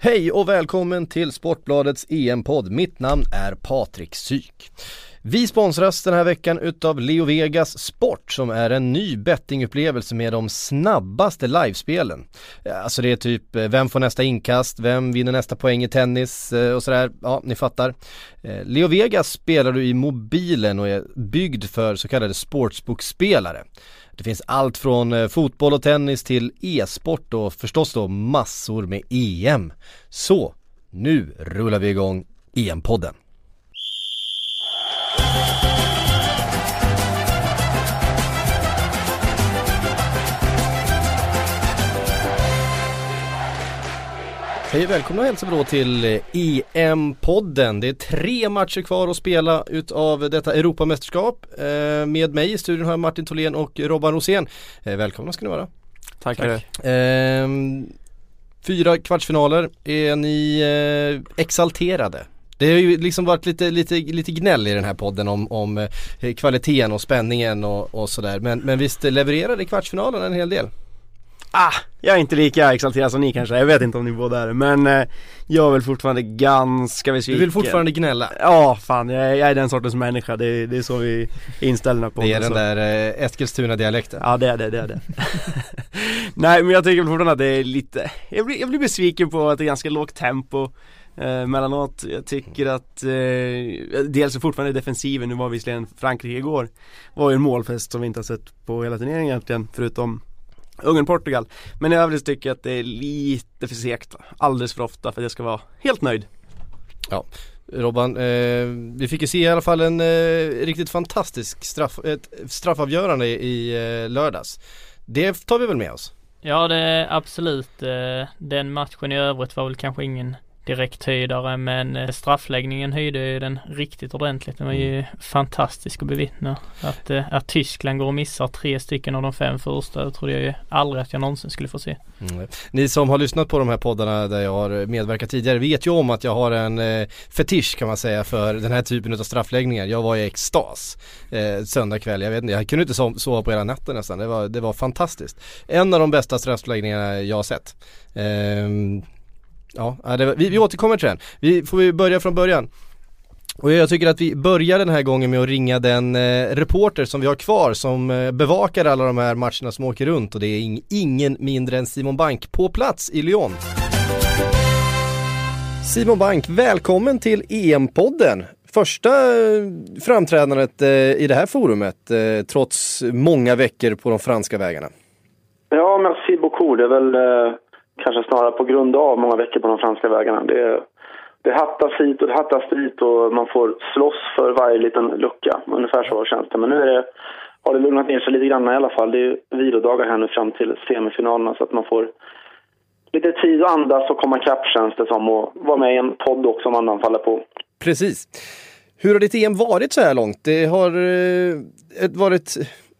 Hej och välkommen till Sportbladets EM-podd. Mitt namn är Patrik Syk. Vi sponsras den här veckan utav Leo Vegas Sport som är en ny bettingupplevelse med de snabbaste livespelen. Alltså det är typ eh, vem får nästa inkast, vem vinner nästa poäng i tennis eh, och sådär. Ja, ni fattar. Eh, Leo Vegas spelar du i mobilen och är byggd för så kallade sportsbookspelare. Det finns allt från eh, fotboll och tennis till e-sport och förstås då massor med EM. Så, nu rullar vi igång EM-podden. Hej och välkomna och hälsa då till EM-podden. Det är tre matcher kvar att spela utav detta Europamästerskap. Eh, med mig i studion har jag Martin Tholén och Robban Rosén. Eh, välkomna ska ni vara. Tackar. Tack. Eh, fyra kvartsfinaler. Är ni eh, exalterade? Det har ju liksom varit lite, lite, lite gnäll i den här podden om, om eh, kvaliteten och spänningen och, och sådär. Men, men visst levererade kvartsfinalen en hel del? Ah, jag är inte lika exalterad som ni kanske, jag vet inte om ni båda är det men eh, jag är väl fortfarande ganska besviken. Du vill fortfarande gnälla? Ja, fan. Jag, jag är den sortens människa, det, det är så vi är inställda på Det är den så. där eh, Eskilstuna-dialekten. Ja det är det, det är det. Nej men jag tycker fortfarande att det är lite, jag blir, jag blir besviken på att det är ganska lågt tempo eh, mellanåt. Jag tycker att eh, dels är fortfarande defensiven, nu var visserligen Frankrike igår, var ju en målfest som vi inte har sett på hela turneringen egentligen förutom Ungern-Portugal. Men i övrigt tycker jag att det är lite för segt, alldeles för ofta för att jag ska vara helt nöjd. Ja, Robban, eh, vi fick ju se i alla fall en eh, riktigt fantastisk straff, ett straffavgörande i eh, lördags. Det tar vi väl med oss? Ja det är absolut. Eh, den matchen i övrigt var väl kanske ingen direkt höjdare men eh, straffläggningen höjde ju den riktigt ordentligt. Den var ju mm. fantastisk att bevittna. Att, eh, att Tyskland går och missar tre stycken av de fem första det trodde jag ju aldrig att jag någonsin skulle få se. Mm. Ni som har lyssnat på de här poddarna där jag har medverkat tidigare vet ju om att jag har en eh, fetisch kan man säga för den här typen av straffläggningar. Jag var i extas eh, söndag kväll, jag vet inte, jag kunde inte sova på hela natten nästan. Det var, det var fantastiskt. En av de bästa straffläggningarna jag har sett. Eh, Ja, det, vi, vi återkommer till den. Vi får vi börja från början. Och jag tycker att vi börjar den här gången med att ringa den eh, reporter som vi har kvar som eh, bevakar alla de här matcherna som åker runt och det är ing, ingen mindre än Simon Bank på plats i Lyon. Simon Bank, välkommen till EM-podden. Första eh, framträdandet eh, i det här forumet eh, trots många veckor på de franska vägarna. Ja, merci beaucoup. Det är väl eh, kanske snarare på grund av många veckor på de franska vägarna. Det, det hattas hit och det hattas dit och man får slåss för varje liten lucka. Ungefär så känns det. Men nu är det, har det lugnat ner sig lite grann i alla fall. Det är vilodagar här nu fram till semifinalerna så att man får lite tid att andas och komma ikapp känns det som och vara med i en podd också om andan faller på. Precis. Hur har ditt EM varit så här långt? Det har eh, varit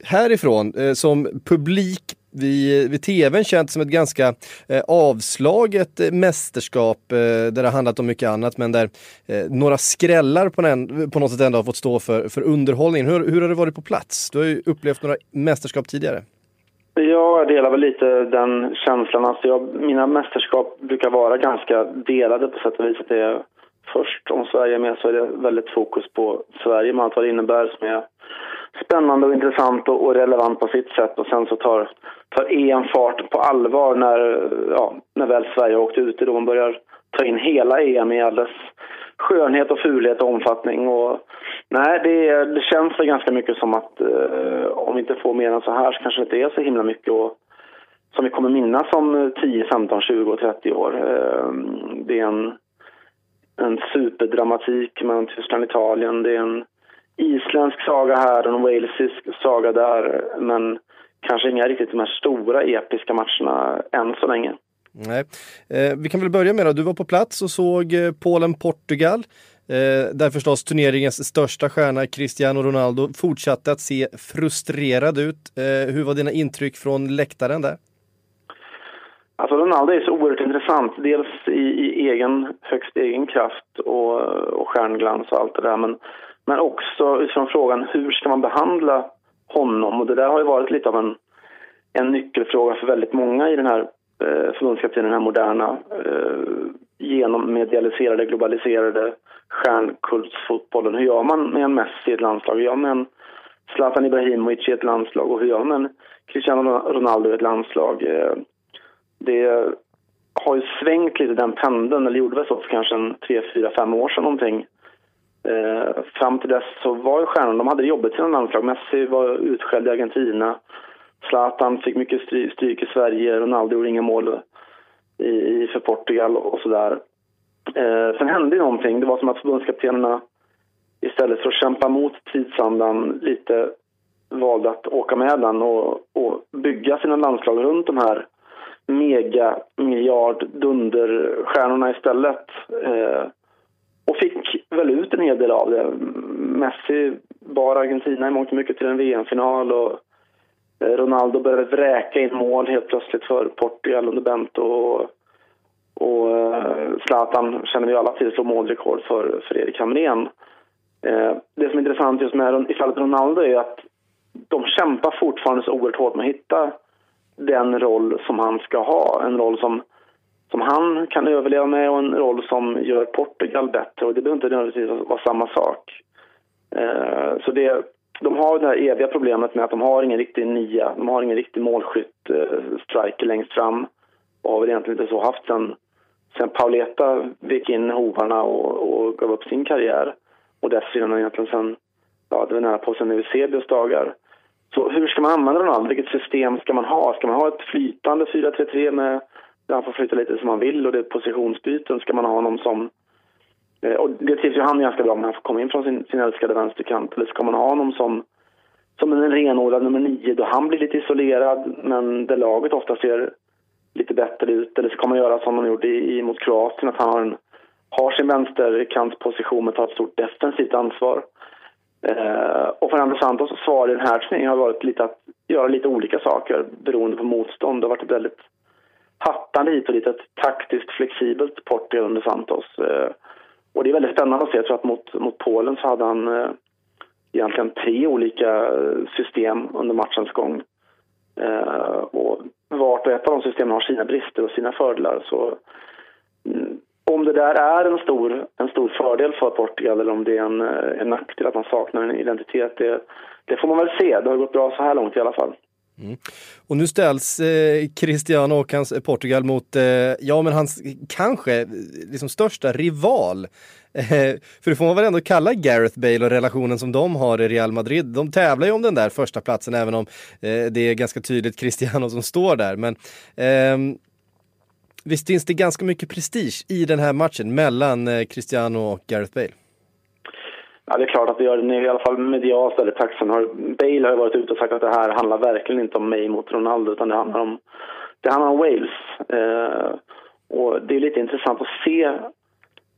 härifrån eh, som publik vid, vid tvn känts som ett ganska eh, avslaget eh, mästerskap eh, där det har handlat om mycket annat men där eh, några skrällar på, den, på något sätt ändå har fått stå för, för underhållningen. Hur, hur har det varit på plats? Du har ju upplevt några mästerskap tidigare. Ja, jag delar väl lite den känslan. Alltså jag, mina mästerskap brukar vara ganska delade på sätt och vis. Att det är först, om Sverige är med, så är det väldigt fokus på Sverige med allt vad det innebär som är spännande och intressant och, och, relevant på sitt sätt. Och sen så tar, tar EM fart på allvar när, ja, när väl Sverige har åkt ut. Då man börjar ta in hela EM i all dess skönhet och fulhet och omfattning. Och, nej, det, det känns väl ganska mycket som att eh, om vi inte får mer än så här så kanske det inte är så himla mycket och, som vi kommer minnas om 10, 15, 20 och 30 år. Eh, det är en, en superdramatik mellan Tyskland och Italien. Det är en isländsk saga här och en walesisk saga där. Men kanske inga riktigt de här stora episka matcherna än så länge. Nej. Eh, vi kan väl börja med då. Du var på plats och såg eh, Polen-Portugal. Eh, där förstås turneringens största stjärna Cristiano Ronaldo fortsatte att se frustrerad ut. Eh, hur var dina intryck från läktaren där? Alltså Ronaldo är så oerhört intressant. Dels i, i egen, högst egen kraft och, och stjärnglans och allt det där. Men men också utifrån frågan hur ska man behandla honom? Och det där har ju varit lite av en, en nyckelfråga för väldigt många i den här eh, förbundskaptenen, den här moderna eh, genommedialiserade, globaliserade stjärnkultsfotbollen. Hur gör man med en Messi i ett landslag? Hur gör man med en Zlatan Ibrahimovic i ett landslag? Och hur gör man med en Cristiano Ronaldo i ett landslag? Eh, det har ju svängt lite den pendeln, eller gjorde väl så för kanske en tre, fyra, fem år sedan någonting. Eh, fram till dess så var ju stjärnorna, de hade det jobbigt sina landslag. Messi var utskälld i Argentina. Zlatan fick mycket stry stryk i Sverige, Ronaldo gjorde inga mål i, för Portugal och sådär. Eh, sen hände ju någonting. Det var som att förbundskaptenerna istället för att kämpa mot tidsandan lite valde att åka med den och, och bygga sina landslag runt de här mega miljard dunderstjärnorna istället. Eh, och fick väl ut en hel del av det. Messi bar Argentina i mångt och mycket till en VM-final och eh, Ronaldo började vräka in mål helt plötsligt för Portugal under Bento. Och, och eh, Zlatan känner vi alla till slog målrekord för, för Erik Hamrén. Eh, det som är intressant just med i fallet Ronaldo är att de kämpar fortfarande så oerhört hårt med att hitta den roll som han ska ha. En roll som, som han kan överleva med och en roll som gör Portugal bättre. Och det behöver inte nödvändigtvis vara samma sak. Eh, så det, de har det här eviga problemet med att de har ingen riktig nia, de har ingen riktig målskytt, eh, striker längst fram. Och har väl egentligen inte så haft sen, sen Pauleta vek in hovarna och, och gav upp sin karriär. Och dessförinnan egentligen sen, ja det var nära på sen Eusebios dagar. Så hur ska man använda Ronaldo? Vilket system ska man ha? Ska man ha ett flytande 4-3-3 med han får flytta lite som han vill och det är positionsbyten? Ska man ha honom som... Eh, och det trivs ju han ganska bra med, han får komma in från sin, sin älskade vänsterkant. Eller ska man ha honom som, som en renodlad nummer nio då han blir lite isolerad men där laget ofta ser lite bättre ut? Eller ska man göra som de gjorde i, mot Kroatien, att han har, en, har sin vänsterkantsposition men tar ett stort defensivt ansvar? Eh, och Fernando Santos svar i den här turneringen har varit lite att göra lite olika saker beroende på motstånd. Det har varit ett väldigt hattande hit och dit, ett taktiskt flexibelt Portugal under Santos. Eh, och det är väldigt spännande att se. Jag tror att mot, mot Polen så hade han eh, egentligen tre olika eh, system under matchens gång. Eh, och vart och ett av de systemen har sina brister och sina fördelar. Så mm, om det där är en stor, en stor fördel för Portugal eller om det är en, eh, en nackdel att man saknar en identitet, det, det får man väl se. Det har gått bra så här långt i alla fall. Mm. Och nu ställs eh, Cristiano och hans eh, Portugal mot, eh, ja men hans kanske eh, liksom största rival. Eh, för det får man väl ändå kalla Gareth Bale och relationen som de har i Real Madrid. De tävlar ju om den där första platsen även om eh, det är ganska tydligt Cristiano som står där. Men ehm, Visst finns det ganska mycket prestige i den här matchen mellan eh, Cristiano och Gareth Bale? Ja, det är klart att det gör det. I alla fall medialt väldigt tacksam. Bale har ju varit ute och sagt att det här handlar verkligen inte om mig mot Ronaldo utan det handlar om, det handlar om Wales. Eh, och det är lite intressant att se.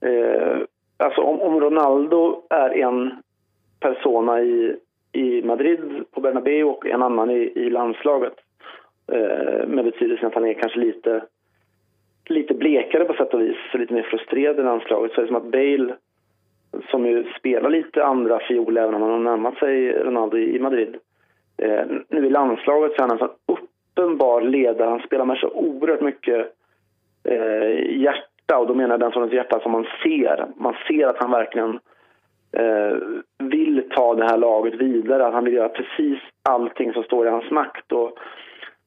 Eh, alltså om, om Ronaldo är en persona i, i Madrid på Bernabeu och en annan i, i landslaget. Eh, med betydelsen att han är kanske lite lite blekare på sätt och vis, lite mer frustrerad i landslaget. Så är det som att Bale, som ju spelar lite andra fiol även om han har närmat sig Ronaldo i Madrid, eh, nu i landslaget så är han en sån uppenbar ledare. Han spelar med så oerhört mycket eh, hjärta och då menar jag den sortens hjärta som man ser. Man ser att han verkligen eh, vill ta det här laget vidare, att han vill göra precis allting som står i hans makt. Och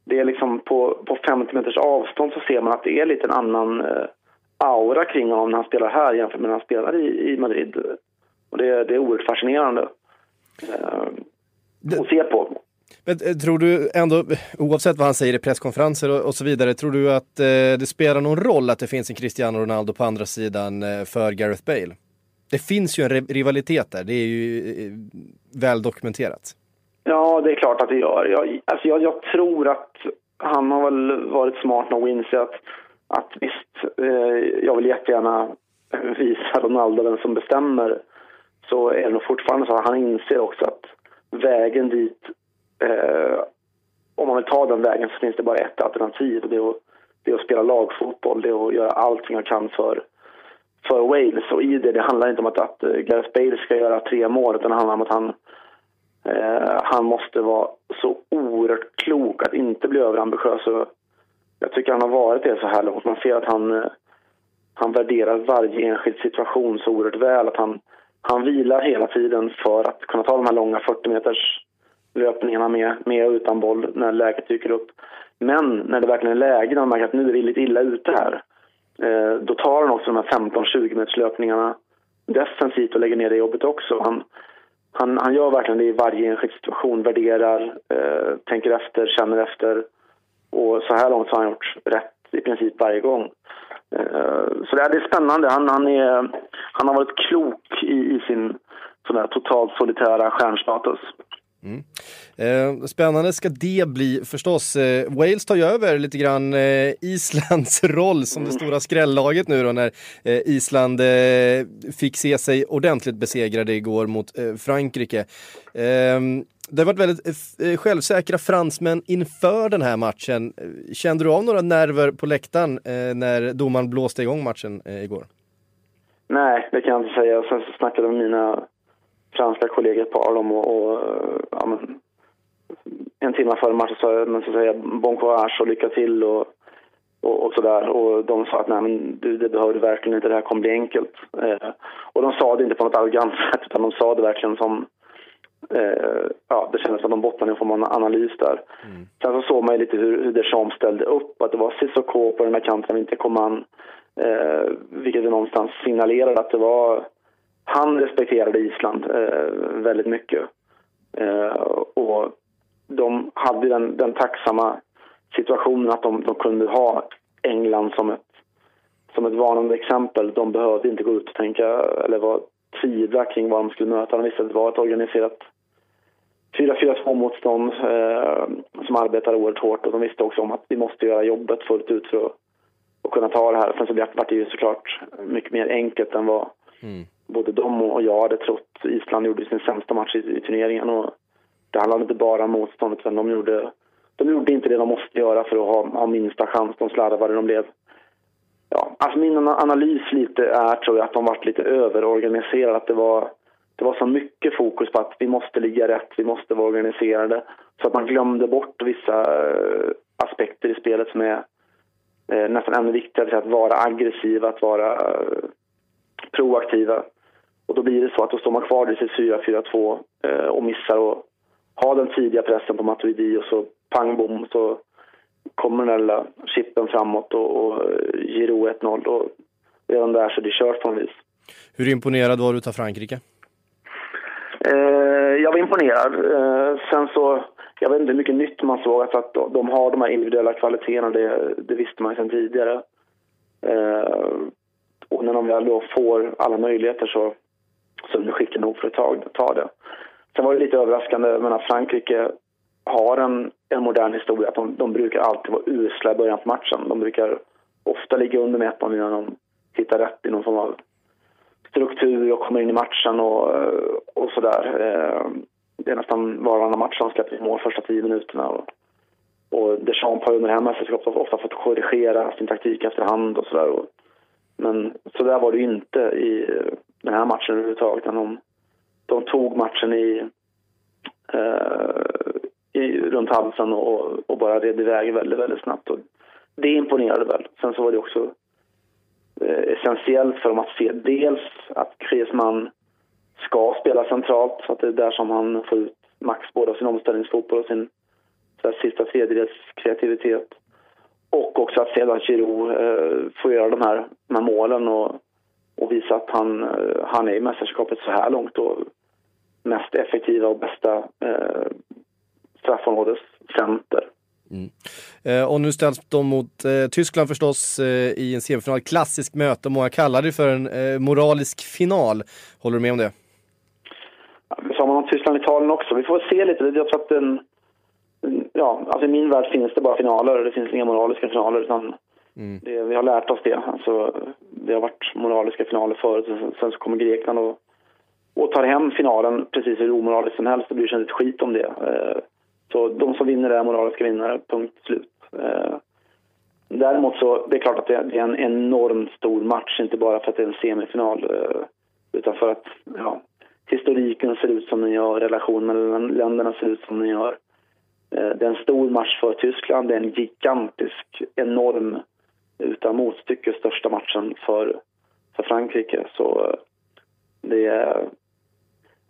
det är liksom på, på 50 meters avstånd så ser man att det är lite en annan eh, aura kring honom när han spelar här jämfört med när han spelar i, i Madrid. Och det, det är oerhört fascinerande eh, att se på. Men eh, tror du ändå, oavsett vad han säger i presskonferenser och, och så vidare, tror du att eh, det spelar någon roll att det finns en Cristiano Ronaldo på andra sidan eh, för Gareth Bale? Det finns ju en rivalitet där, det är ju eh, väl dokumenterat. Ja, det är klart att det gör. Jag, alltså jag, jag tror att han har väl varit smart nog att inse att, att visst, eh, jag vill jättegärna visa Ronaldo vem som bestämmer. Så är det nog fortfarande så att han inser också att vägen dit, eh, om man vill ta den vägen så finns det bara ett alternativ. Det är att, det är att spela lagfotboll, det är att göra allting jag kan för, för Wales. Och i det, det handlar inte om att, att eh, Gareth Bale ska göra tre mål utan det handlar om att han Eh, han måste vara så oerhört klok att inte bli överambitiös jag tycker han har varit det så här långt. Man ser att han, eh, han värderar varje enskild situation så oerhört väl. Att han, han vilar hela tiden för att kunna ta de här långa 40 meters löpningarna med, med och utan boll när läget dyker upp. Men när det verkligen är läge, när man märker att nu är vi lite illa ute här, eh, då tar han också de här 15-20 meters löpningarna defensivt och lägger ner det jobbet också. Han, han, han gör verkligen det i varje enskild situation, värderar, eh, tänker efter, känner efter. Och så här långt har han gjort rätt i princip varje gång. Eh, så det är, spännande. Han, han, är, han har varit klok i, i sin sån där totalt solitära stjärnstatus. Mm. Eh, spännande ska det bli förstås. Eh, Wales tar ju över lite grann eh, Islands roll som det mm. stora skrällaget nu då när eh, Island eh, fick se sig ordentligt besegrade igår mot Frankrike. Det har varit väldigt eh, eh, självsäkra fransmän inför den här matchen. Eh, kände du av några nerver på läktaren när domaren blåste igång matchen igår? Nej, det kan jag inte säga. Sen så snackade med mina franska kollegor ett par dem och, och ja, men, en timme före matchen sa jag men så säger jag bon courage och lycka till och, och, och sådär. Och de sa att nej men du, det behöver du verkligen inte, det här kommer bli enkelt. Eh, och de sa det inte på något arrogant sätt utan de sa det verkligen som eh, ja, det kändes som att de bottnade i en form av analys där. Mm. Sen så såg man ju lite hur, hur Deschamps ställde upp, att det var Cissoko på den här kanten inte kom an. Eh, vilket någonstans signalerade att det var han respekterade Island eh, väldigt mycket. Eh, och de hade den, den tacksamma situationen att de, de, kunde ha England som ett, som ett varnande exempel. De behövde inte gå ut och tänka eller vara tvivla kring vad de skulle möta. De visste att det var ett organiserat 4-4-2 motstånd eh, som arbetar oerhört hårt och de visste också om att vi måste göra jobbet fullt ut för att, att kunna ta det här. Sen så blev det ju såklart mycket mer enkelt än vad, mm både de och jag hade trott. Island gjorde sin sämsta match i, i turneringen och det handlade inte bara om motståndet utan de gjorde, de gjorde inte det de måste göra för att ha, ha minsta chans. De slarvade, de blev... Ja, alltså min analys lite är tror jag att de varit lite överorganiserade. Att det var, det var så mycket fokus på att vi måste ligga rätt, vi måste vara organiserade. Så att man glömde bort vissa eh, aspekter i spelet som är eh, nästan ännu viktigare. Att vara aggressiva, att vara eh, proaktiva. Och då blir det så att då står man kvar i sitt 4-4-2 och missar att ha den tidiga pressen på Matuidi och så pang bom så kommer den där lilla chippen framåt och, och Giro 1-0 och redan där så är det kört på något vis. Hur imponerad var du av Frankrike? Eh, jag var imponerad. Eh, sen så, jag vet inte hur mycket nytt man såg, alltså att de har de här individuella kvaliteterna, det, det visste man ju sedan tidigare. Eh, och när de väl då får alla möjligheter så, så är de skickliga nog för att ta, ta det. Sen var det lite överraskande, men att Frankrike har en, en modern historia. Att de, de brukar alltid vara usla i början på matchen. De brukar ofta ligga under med 1 innan de hittar rätt i någon form av struktur och kommer in i matchen och, och sådär. Eh, det är nästan varannan match som släpper in mål första tio minuterna. Och, och Deschamps har under det här mästerskapet ofta fått korrigera sin taktik efterhand och sådär. Men så där var det inte i den här matchen överhuvudtaget. De, de tog matchen i, eh, i, runt halsen och, och bara red iväg väldigt, väldigt snabbt. Och det imponerade väl. Sen så var det också Eh, essentiellt för dem att se dels att Griezmann ska spela centralt, så att det är där som han får ut max både av sin omställningsfotboll och sin så sista tredjedels kreativitet. Och också att sedan Giroud eh, får göra de här, de här målen och, och visa att han, eh, han är i mästerskapet så här långt och mest effektiva och bästa eh, straffområdescenter. Mm. Eh, och nu ställs de mot eh, Tyskland förstås eh, i en semifinal. Klassisk möte, många kallar det för en eh, moralisk final. Håller du med om det? Ja, det sa man om Tyskland-Italien också. Vi får se lite. Jag tror att den, ja, alltså i min värld finns det bara finaler och det finns inga moraliska finaler. Utan mm. det, vi har lärt oss det. Alltså, det har varit moraliska finaler förut. Sen så kommer Grekland och, och tar hem finalen precis hur omoraliskt som helst. Det bryr sig inte ett skit om det. Så de som vinner är moraliska vinnare, punkt slut. Eh, däremot så, det är klart att det är en enormt stor match, inte bara för att det är en semifinal. Eh, utan för att ja, historiken ser ut som den gör, relationen mellan länderna ser ut som den gör. Eh, det är en stor match för Tyskland. Det är en gigantisk, enorm utan motstycke största matchen för, för Frankrike. Så eh, det,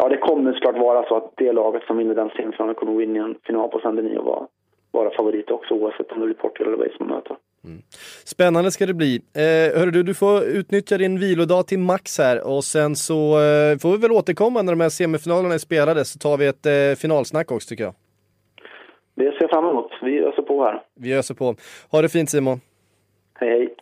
ja, det kommer såklart vara så att det laget som vinner den semifinalen kommer vinna en final på Saint Denis och vara, vara favorit också oavsett om det blir Portugal eller som möter. Mm. Spännande ska det bli. Eh, hörru du, du får utnyttja din vilodag till max här och sen så eh, får vi väl återkomma när de här semifinalerna är spelade så tar vi ett eh, finalsnack också tycker jag. Det ser jag fram emot. Vi öser på här. Vi öser på. Ha det fint Simon. Hej hej.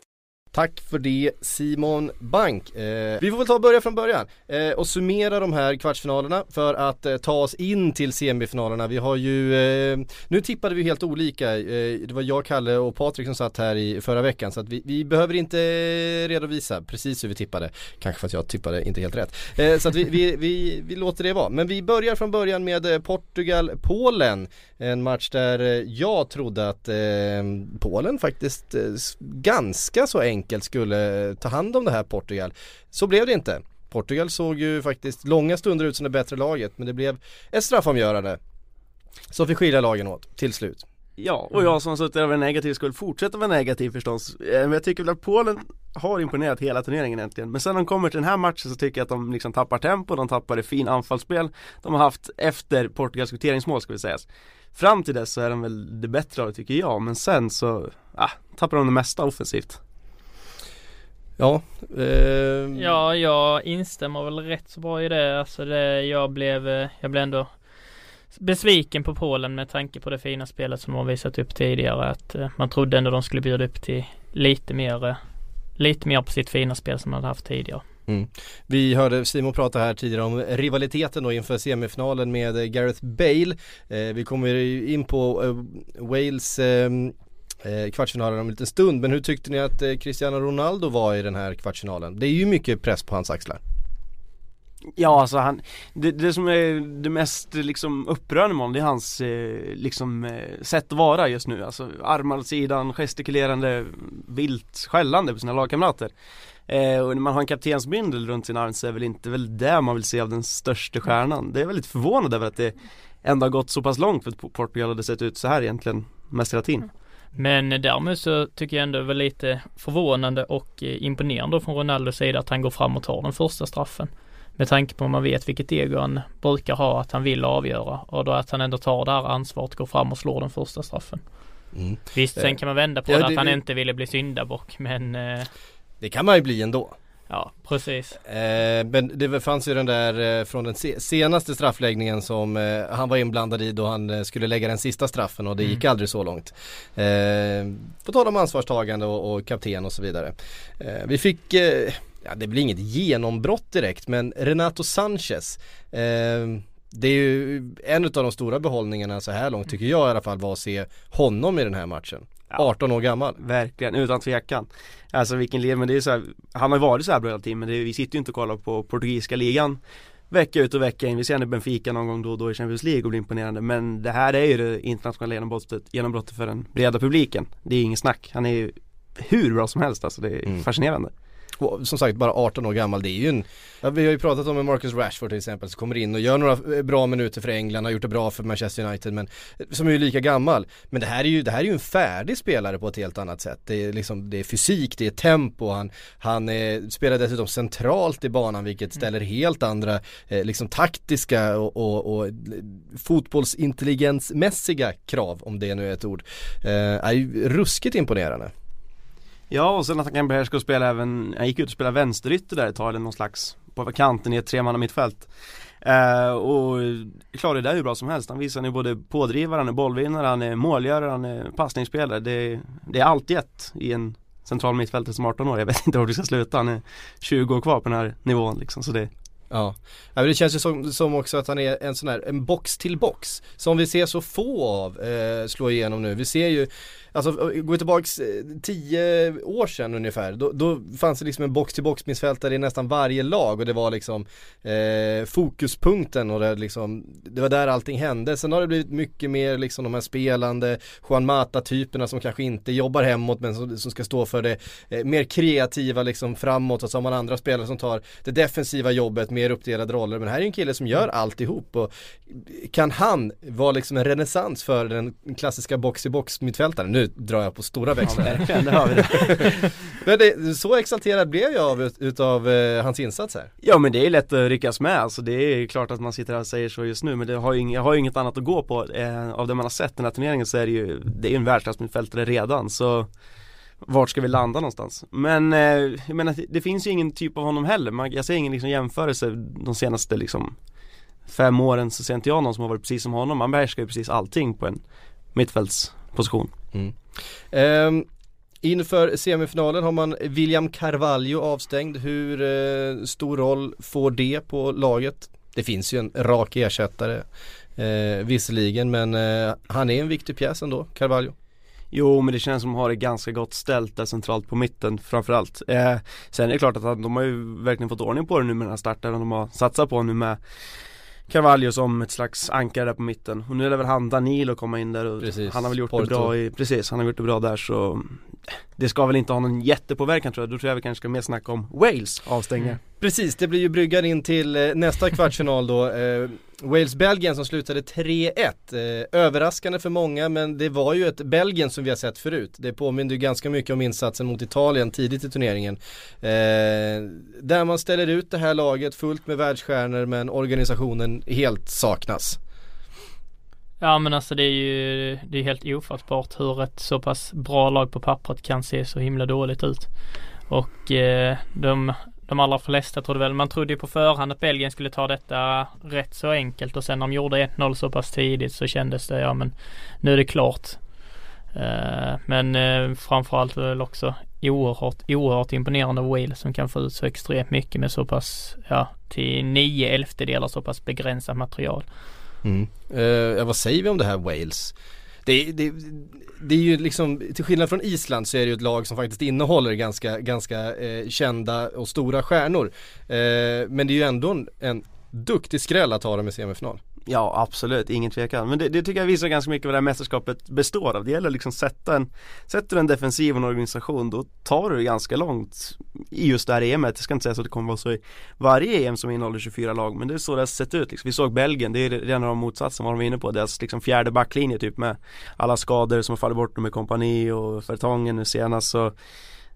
Tack för det Simon Bank. Eh, vi får väl ta och börja från början eh, och summera de här kvartsfinalerna för att eh, ta oss in till semifinalerna. Vi har ju, eh, nu tippade vi helt olika. Eh, det var jag, Kalle och Patrik som satt här i förra veckan så att vi, vi behöver inte redovisa precis hur vi tippade. Kanske för att jag tippade inte helt rätt. Eh, så att vi, vi, vi, vi, låter det vara. Men vi börjar från början med eh, Portugal-Polen. En match där eh, jag trodde att eh, Polen faktiskt ganska så enkelt enkelt skulle ta hand om det här Portugal. Så blev det inte. Portugal såg ju faktiskt långa stunder ut som det bättre laget men det blev ett straffomgörande som fick skilja lagen åt till slut. Ja, och jag som suttit över negativ skulle fortsätta vara negativ förstås. Eh, men jag tycker väl att Polen har imponerat hela turneringen egentligen. Men sen de kommer till den här matchen så tycker jag att de liksom tappar tempo, de tappar det fin anfallsspel de har haft efter Portugals kvitteringsmål ska vi säga. Fram till dess så är de väl det bättre av det tycker jag, men sen så, ah, tappar de det mesta offensivt. Ja, eh... ja, jag instämmer väl rätt så bra i det. Alltså det, jag blev, eh, jag blev ändå besviken på Polen med tanke på det fina spelet som de visat upp tidigare. Att eh, man trodde ändå de skulle bjuda upp till lite mer, eh, lite mer på sitt fina spel som de hade haft tidigare. Mm. Vi hörde Simon prata här tidigare om rivaliteten då inför semifinalen med Gareth Bale. Eh, vi kommer in på eh, Wales eh, eh, kvartsfinalen om en liten stund. Men hur tyckte ni att eh, Cristiano Ronaldo var i den här kvartsfinalen? Det är ju mycket press på hans axlar. Ja alltså han, det, det som är det mest liksom upprörande med honom det är hans eh, liksom eh, sätt att vara just nu Alltså armar åt sidan, gestikulerande, vilt skällande på sina lagkamrater eh, Och när man har en kaptensbindel runt sin arm så är väl inte väl det man vill se av den största stjärnan Det är väldigt förvånande över att det ändå har gått så pass långt för att Portugal hade sett ut så här egentligen mest hela tiden men därmed så tycker jag ändå det var lite förvånande och eh, imponerande från Ronaldos sida att han går fram och tar den första straffen. Med tanke på att man vet vilket ego han brukar ha, att han vill avgöra och då att han ändå tar det här ansvaret, går fram och slår den första straffen. Mm. Visst, sen kan man vända på ja, det, att han det, inte ville bli syndabock men eh, Det kan man ju bli ändå. Ja, precis. Eh, men det fanns ju den där eh, från den se senaste straffläggningen som eh, han var inblandad i då han eh, skulle lägga den sista straffen och det mm. gick aldrig så långt. Eh, på tal om ansvarstagande och, och kapten och så vidare. Eh, vi fick, ja det blir inget genombrott direkt men Renato Sanchez det är ju en av de stora behållningarna så här långt tycker jag i alla fall var att se honom i den här matchen. 18 år gammal. Verkligen, utan tvekan. Alltså vilken led, men det är så här, han har ju varit så här bra hela tiden men det, vi sitter ju inte och kollar på portugisiska ligan vecka ut och vecka in. Vi ser henne Benfica någon gång då och då i Champions League och blir imponerande. Men det här är ju det internationella genombrottet, genombrottet för den breda publiken. Det är inget snack. Han är ju hur bra som helst alltså. Det är mm. fascinerande som sagt bara 18 år gammal, det är ju en ja, Vi har ju pratat om Marcus Rashford till exempel som kommer in och gör några eh, bra minuter för England, har gjort det bra för Manchester United men eh, Som är ju lika gammal Men det här är ju, det här är ju en färdig spelare på ett helt annat sätt Det är liksom, det är fysik, det är tempo, han, han är, spelar dessutom centralt i banan vilket ställer helt andra eh, liksom taktiska och, och, och fotbollsintelligensmässiga krav om det nu är ett ord. Eh, är ju ruskigt imponerande. Ja och sen att han kan behärska och spela även, han gick ut och spelade vänsterytter där ett tag eller någon slags på kanten i ett tremanna mittfält uh, eh, och klarar det där hur bra som helst. Han visar nu både pådrivare, han är bollvinnare, han är målgörare, han är passningsspelare. Det, det är allt ett i en central mittfältare som 18 år. Jag vet inte var det ska sluta. Han är 20 år kvar på den här nivån liksom. Så det, Ja, men det känns ju som, som, också att han är en sån här, en box till box. Som vi ser så få av eh, slå igenom nu. Vi ser ju Alltså eh, går vi tillbaks eh, tio år sedan ungefär, då, då fanns det liksom en box-till-box missfältare i nästan varje lag och det var liksom eh, fokuspunkten och det, liksom, det var där allting hände. Sen har det blivit mycket mer liksom de här spelande Juan Mata-typerna som kanske inte jobbar hemåt men som, som ska stå för det eh, mer kreativa liksom framåt och så har man andra spelare som tar det defensiva jobbet, mer uppdelade roller men här är ju en kille som gör alltihop och kan han vara liksom en renässans för den klassiska box-till-box mittfältaren? Nu drar jag på stora växlar. Ja, det har vi det. men det, så exalterad blev jag av utav eh, hans insats här. Ja men det är lätt att ryckas med alltså det är klart att man sitter här och säger så just nu men det har ju, jag har ju inget annat att gå på eh, av det man har sett den här turneringen så är det ju Det är ju en världsklassmittfältare redan så vart ska vi landa någonstans? Men eh, jag menar det finns ju ingen typ av honom heller. Man, jag ser ingen liksom, jämförelse de senaste liksom fem åren så ser inte jag någon som har varit precis som honom. Man behärskar ju precis allting på en mittfältsposition. Mm. Um, inför semifinalen har man William Carvalho avstängd. Hur uh, stor roll får det på laget? Det finns ju en rak ersättare uh, visserligen men uh, han är en viktig pjäs ändå, Carvalho. Jo men det känns som att de har det ganska gott ställt där centralt på mitten framförallt. Eh, sen är det klart att de har ju verkligen fått ordning på det nu med den här starten de har satsat på nu med Carvalho som ett slags ankare där på mitten och nu är det väl han Danilo komma in där och precis. han har väl gjort Porto. det bra i, precis han har gjort det bra där så Det ska väl inte ha någon jättepåverkan tror jag, då tror jag vi kanske ska mer snacka om Wales avstängningar mm. Precis, det blir ju bryggan in till eh, nästa kvartsfinal då eh, Wales-Belgien som slutade 3-1 eh, Överraskande för många men det var ju ett Belgien som vi har sett förut. Det påminner ju ganska mycket om insatsen mot Italien tidigt i turneringen. Eh, Där man ställer ut det här laget fullt med världsstjärnor men organisationen helt saknas. Ja men alltså det är ju det är helt ofattbart hur ett så pass bra lag på pappret kan se så himla dåligt ut. Och eh, de de allra flesta trodde väl, man trodde ju på förhand att Belgien skulle ta detta rätt så enkelt och sen när de gjorde 1-0 så pass tidigt så kändes det, ja men nu är det klart. Eh, men eh, framförallt väl också oerhört, oerhört imponerande av Wales som kan få ut så extremt mycket med så pass, ja till nio elftedelar så pass begränsat material. Mm. Eh, vad säger vi om det här Wales? Det, det, det är ju liksom, till skillnad från Island så är det ju ett lag som faktiskt innehåller ganska, ganska eh, kända och stora stjärnor. Eh, men det är ju ändå en, en duktig skräll att ha dem i semifinal. Ja absolut, ingen tvekan. Men det, det, tycker jag visar ganska mycket vad det här mästerskapet består av. Det gäller liksom sätta en, sätter du en defensiv och en organisation då tar du det ganska långt i just det här EMet. Jag ska inte säga så att det kommer vara så i varje EM som innehåller 24 lag men det är så det har sett ut. Liksom. Vi såg Belgien, det är redan av motsatsen vad de var inne på. Deras liksom fjärde backlinje typ med alla skador som har fallit bort med kompani och Fertongen nu senast så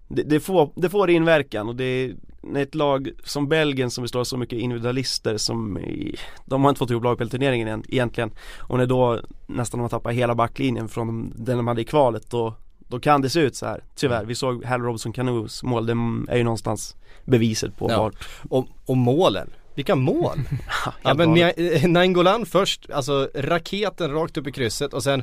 det, det, får, det får inverkan och det när ett lag som Belgien som består av så mycket individualister som De har inte fått ihop lag på turneringen egentligen. Och när då nästan har tappat hela backlinjen från den de hade i kvalet då Då kan det se ut så här Tyvärr, vi såg Hal Robson Canoes mål, det är ju någonstans beviset på ja. vart och, och målen. Vilka mål! ja men Nainggolan först, alltså raketen rakt upp i krysset och sen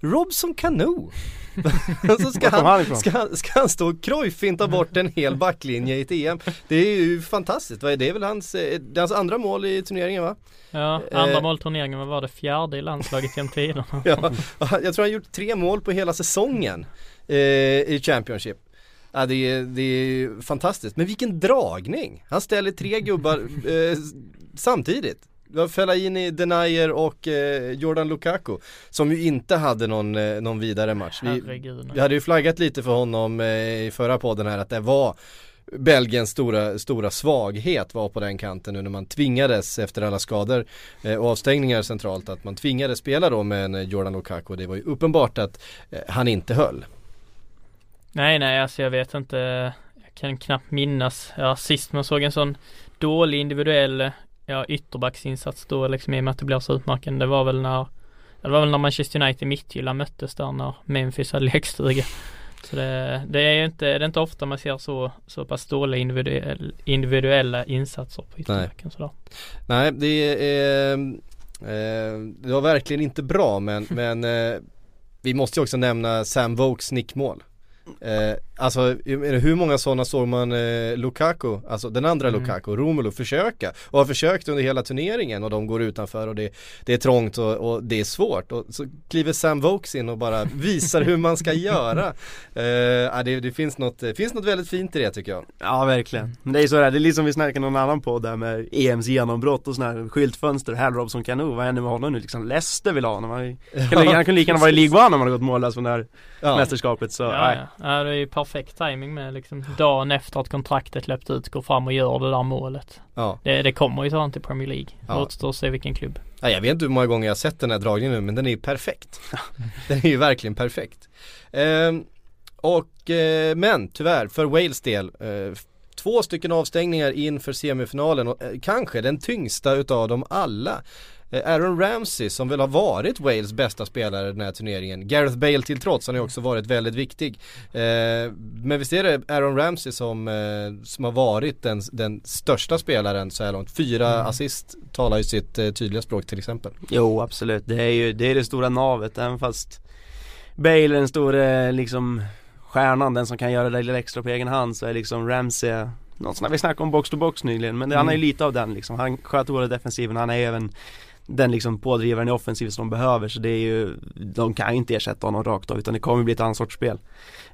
Robson Cano. så ska han, ska, ska han stå och krojfinta bort en hel backlinje i ett EM. Det är ju fantastiskt. Det är väl hans, eh, det är hans andra mål i turneringen va? Ja, andra eh, mål i turneringen, vad var det? Fjärde i landslaget genom tiderna. ja, jag tror han gjort tre mål på hela säsongen eh, i Championship. Ja, det, är, det är fantastiskt, men vilken dragning! Han ställer tre gubbar eh, samtidigt. Det var Fellaini, Denier och eh, Jordan Lukaku Som ju inte hade någon, eh, någon vidare match. Vi, vi, hade ju flaggat lite för honom eh, i förra podden här att det var Belgiens stora, stora svaghet var på den kanten nu när man tvingades efter alla skador eh, och avstängningar centralt att man tvingades spela då med en Jordan Lukaku. Det var ju uppenbart att eh, han inte höll. Nej nej alltså jag vet inte. Jag kan knappt minnas. Ja sist man såg en sån dålig individuell ja, ytterbacksinsats då liksom i och med att det blir så utmärkande. Det var väl när det var väl när Manchester United Midtjylland möttes där när Memphis hade lekstuga. Så det, det är inte, det är inte ofta man ser så, så pass dåliga individuell, individuella insatser på ytterbacken sådär. Nej, det är eh, det var verkligen inte bra men, men eh, vi måste ju också nämna Sam Vokes nickmål. Eh, alltså hur många sådana såg man eh, Lukaku, alltså den andra mm. Lukaku, Romelu försöka och har försökt under hela turneringen och de går utanför och det, det är trångt och, och, det är svårt och så kliver Sam Vokes in och bara visar hur man ska göra. Eh, det, det, finns, något, det finns något väldigt fint i det tycker jag. Ja verkligen, men det är så här, det är liksom vi snackade någon annan på där med EMs genombrott och sådana här skyltfönster, Hal Robson Cano, vad händer med honom nu liksom? Leicester vill ha honom, han, kan, han kunde lika gärna vara i League One om han har gått mållös från det här ja. mästerskapet så, ja, nej. Ja. ja, det är ju perfekt timing med liksom dagen efter att kontraktet löpt ut går fram och gör det där målet. Ja. Det, det kommer ju sånt i Premier League. Ja. Återstår att se vilken klubb. Ja, jag vet inte hur många gånger jag har sett den här dragningen nu men den är ju perfekt. den är ju verkligen perfekt. Eh, och, eh, men tyvärr för Wales del eh, Två stycken avstängningar inför semifinalen och eh, kanske den tyngsta utav dem alla. Eh, Aaron Ramsey som väl har varit Wales bästa spelare den här turneringen. Gareth Bale till trots, han har också varit väldigt viktig. Eh, men visst är det Aaron Ramsey som, eh, som har varit den, den största spelaren så här långt. Fyra mm. assist talar ju sitt tydliga språk till exempel. Jo absolut, det är ju det, är det stora navet även fast Bale är den stora liksom stjärnan, den som kan göra det lilla extra på egen hand så är liksom Ramsey något sånt vi snackade om box to box nyligen men det, mm. han är ju lite av den liksom. Han sköter både defensiven, han är även den liksom pådrivaren i offensiv som de behöver så det är ju De kan inte ersätta honom rakt av utan det kommer bli ett annat sorts spel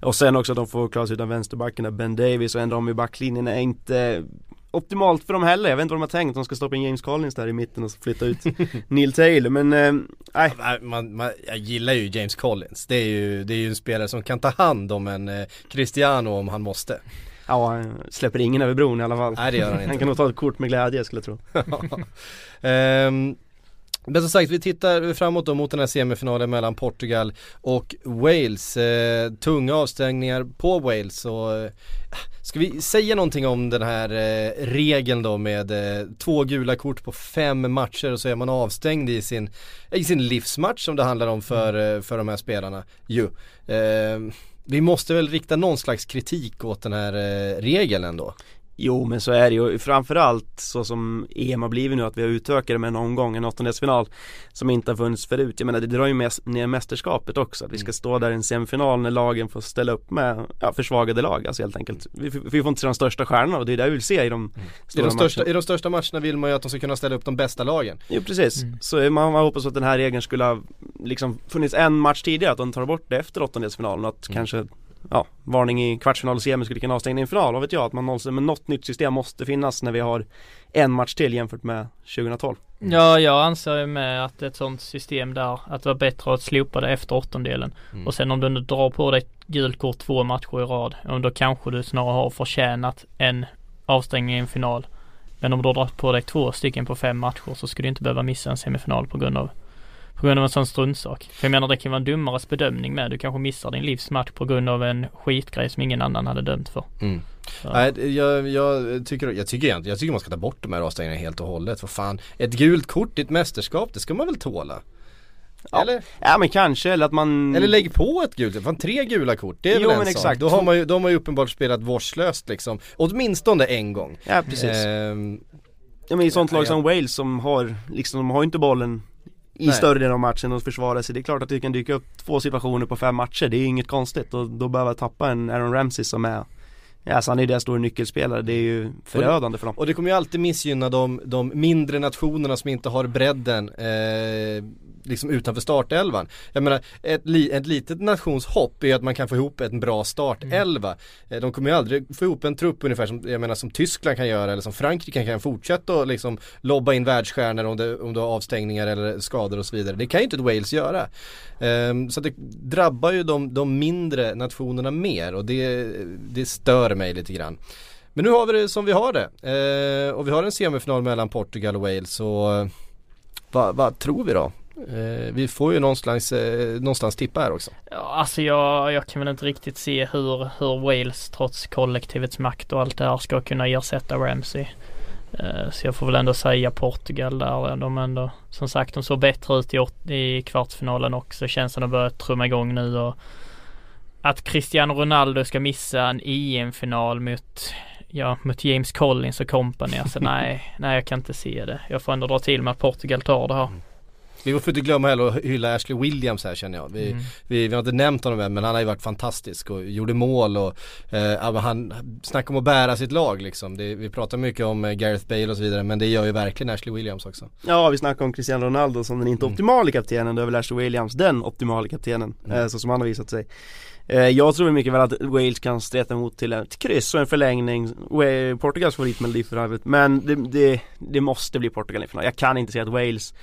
Och sen också att de får klara sig utan vänsterbackarna Ben Davis och ändra om i backlinjen är inte Optimalt för dem heller, jag vet inte vad de har tänkt, de ska stoppa in James Collins där i mitten och flytta ut Neil Taylor men eh, nej äh, man, man, Jag gillar ju James Collins, det är ju, det är ju en spelare som kan ta hand om en eh, Cristiano om han måste Ja, han släpper ingen över bron i alla fall. Nej det gör han inte. Han kan nog ta ett kort med glädje skulle jag tro. um, Men som sagt, vi tittar framåt då mot den här semifinalen mellan Portugal och Wales. Eh, tunga avstängningar på Wales och eh, Ska vi säga någonting om den här eh, regeln då med eh, två gula kort på fem matcher och så är man avstängd i sin, i sin livsmatch som det handlar om för, mm. eh, för de här spelarna ju. Eh, vi måste väl rikta någon slags kritik åt den här regeln ändå. Jo men så är det ju framförallt så som EM har blivit nu att vi har utökat det med en omgång, en åttondelsfinal Som inte har funnits förut. Jag menar det drar ju med, ner mästerskapet också. Att vi ska mm. stå där i en semifinal när lagen får ställa upp med ja, försvagade lag alltså helt enkelt. Vi, vi får inte se de största stjärnorna och det är det vi vill se i de mm. stora I de, största, matcherna. I de största matcherna vill man ju att de ska kunna ställa upp de bästa lagen. Jo precis. Mm. Så man, man hoppas att den här regeln skulle ha liksom funnits en match tidigare, att de tar bort det efter åttondelsfinalen. Att mm. kanske ja, varning i kvartsfinal och semi skulle kunna avstänga i en final, vad vet jag? Att man någonsin, men något nytt system måste finnas när vi har en match till jämfört med 2012. Mm. Ja, jag anser ju med att ett sånt system där, att det var bättre att slopa det efter åttondelen. Mm. Och sen om du nu drar på dig gult kort två matcher i rad, då kanske du snarare har förtjänat en avstängning i en final. Men om du har dragit på dig två stycken på fem matcher så skulle du inte behöva missa en semifinal på grund av på grund av en sån struntsak. För jag menar det kan vara en dummares bedömning med. Du kanske missar din livsmatch på grund av en skitgrej som ingen annan hade dömt för. Mm. Nej, jag, jag, tycker, jag, tycker, jag tycker man ska ta bort de här avstängningarna helt och hållet. För fan, ett gult kort i ett mästerskap, det ska man väl tåla? Ja. Eller? Ja men kanske, eller att man Eller lägg på ett gult, fan tre gula kort, det är jo, väl en men sak. Då har man ju, då har man ju uppenbart spelat vårdslöst liksom Åtminstone en gång Ja precis ehm, Ja men i sånt lag som Wales som har, liksom de har ju inte bollen i Nej. större delen av matchen och försvara sig. Det är klart att det kan dyka upp två situationer på fem matcher, det är inget konstigt och då behöver jag tappa en Aaron Ramsey som är Ja, alltså han är deras stora nyckelspelare, det är ju förödande för dem. Och det kommer ju alltid missgynna de, de mindre nationerna som inte har bredden eh, liksom utanför startelvan. Jag menar, ett, li, ett litet nationshopp är att man kan få ihop en bra startelva. Mm. De kommer ju aldrig få ihop en trupp ungefär som, jag menar, som Tyskland kan göra eller som Frankrike kan fortsätta och liksom lobba in världsstjärnor om det, om du har avstängningar eller skador och så vidare. Det kan ju inte ett Wales göra. Um, så det drabbar ju de, de mindre nationerna mer och det, det stör mig lite grann. Men nu har vi det som vi har det. Eh, och vi har en semifinal mellan Portugal och Wales och eh, vad, vad tror vi då? Eh, vi får ju någonstans, eh, någonstans tippa här också. Ja, alltså jag, jag kan väl inte riktigt se hur, hur Wales trots kollektivets makt och allt det här ska kunna ersätta Ramsey. Eh, så jag får väl ändå säga Portugal där. De ändå, som sagt, de såg bättre ut i, i kvartsfinalen också. Känns som de börjar trumma igång nu och att Cristiano Ronaldo ska missa en EM-final mot ja, mot James Collins och company. Alltså nej, nej jag kan inte se det. Jag får ändå dra till med att Portugal tar det här. Mm. Vi får inte glömma heller att hylla Ashley Williams här känner jag. Vi, Mm. vi, vi har inte nämnt honom än men han har ju varit fantastisk och gjorde mål och eh, han snackar om att bära sitt lag liksom. Det, vi pratar mycket om eh, Gareth Bale och så vidare men det gör ju verkligen Ashley Williams också. Ja, vi snackar om Cristiano Ronaldo som den inte optimala kaptenen, då är väl Ashley Williams den optimala kaptenen, eh, så som han har visat sig. Eh, jag tror mycket väl att Wales kan streta emot till ett kryss och en förlängning, Portugals favoritmelodi för övrigt, men det, det, det måste bli Portugal i final. Jag kan inte se att Wales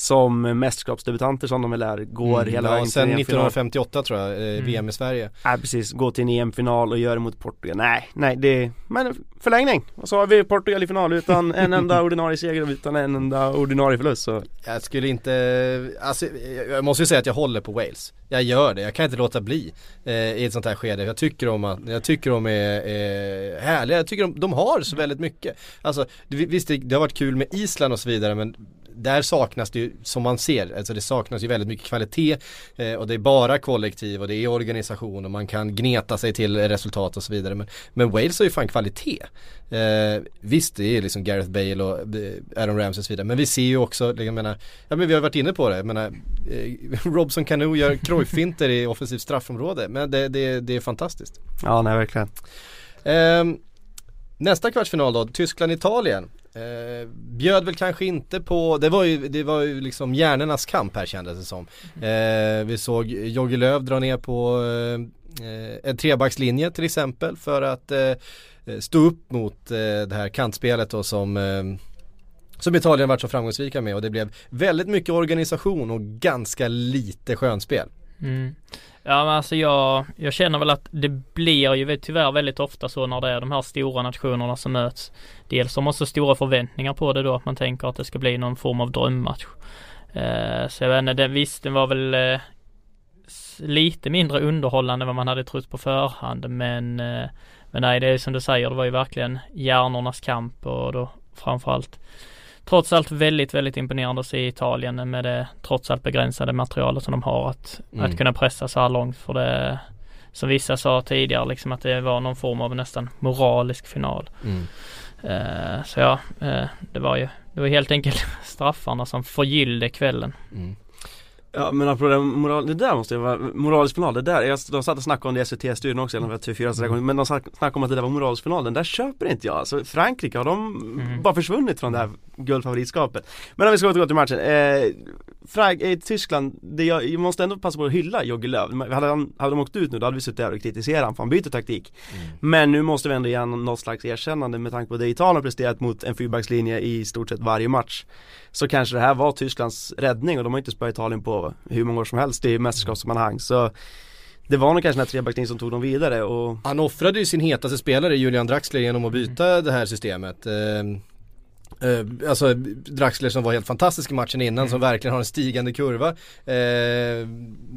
som mästerskapsdebutanter som de väl är, går hela Mm. ja, vägen till sen en EM-final. 1958 tror jag, eh, Mm. VM i Sverige. Nej precis, gå till en EM-final och göra det mot Portugal. Nej, nej det, men förlängning. Och så har vi Portugal i final utan en enda ordinarie seger och utan en enda ordinarie förlust så Jag skulle inte, alltså jag- jag måste ju säga att jag håller på Wales. Jag gör det, jag kan inte låta bli eh, i ett sånt här skede. Jag tycker om att, jag tycker de är eh, härliga, jag tycker de, de har så väldigt mycket. Alltså det- visst det, det har varit kul med Island och så vidare men där saknas det ju, som man ser, alltså det saknas ju väldigt mycket kvalitet eh, och det är bara kollektiv och det är organisation och man kan gneta sig till resultat och så vidare. Men, men Wales har ju fan kvalitet. Eh, visst det är liksom Gareth Bale och eh, Aaron Ramsey och så vidare. Men vi ser ju också, jag menar, ja men vi har varit inne på det, jag menar eh, Robson Cano gör Cruyff-finter i offensivt straffområde. Men det, det, det är fantastiskt. Ja nej verkligen Ehm, nästa kvartsfinal då, Tyskland-Italien. Eh, bjöd väl kanske inte på, det var ju, det var ju liksom hjärnornas kamp här kändes det som. Eh, vi såg Jogge Löw dra ner på eh, en trebackslinje till exempel för att eh, stå upp mot eh, det här kantspelet då som eh, som Italien varit så framgångsrika med och det blev väldigt mycket organisation och ganska lite skönspel. Mm. Ja men alltså jag, jag känner väl att det blir ju tyvärr väldigt ofta så när det är de här stora nationerna som möts. Dels har man så stora förväntningar på det då att man tänker att det ska bli någon form av drömmatch. Eh, så jag vet inte, den, visst den var väl eh, lite mindre underhållande än vad man hade trott på förhand men eh, Men nej det är som du säger, det var ju verkligen hjärnornas kamp och då framförallt Trots allt väldigt, väldigt imponerande att se Italien med det trots allt begränsade materialet som de har att, Mm. att kunna pressa så här långt för det Som vissa sa tidigare liksom att det var någon form av nästan moralisk final. Mm. Eh, så ja, eh, det var ju Det var helt enkelt straffarna som förgyllde kvällen. Mm. Ja men apropå det, moral, det där måste ju vara moralisk final, det där, jag, de satt och snackade om det i SVT-studion också, eller TV4 så där, men de snackade om att det där var moralisk final, den där köper inte jag. Alltså Frankrike, har de Mm. bara försvunnit från det här guldfavoritskapet? Men om vi ska återgå till matchen, eh, Frank, eh, Tyskland, det jag, jag måste ändå passa på att hylla Jogge Löw. Hade, han, hade de åkt ut nu då hade vi suttit där och kritiserat honom för han byter taktik. Men nu måste vi ändå ge honom något slags erkännande med tanke på det Italien har presterat mot en fyrbackslinje i stort sett varje match. Så kanske det här var Tysklands räddning och de har inte spöat Italien på hur många år som helst i mästerskapssammanhang. Så det var nog kanske den här trebackslinjen som tog dem vidare och Han offrade ju sin hetaste spelare Julian Draxler genom att byta det här systemet. Eh, eh, alltså Draxler som var helt fantastisk i matchen innan som verkligen har en stigande kurva. Eh,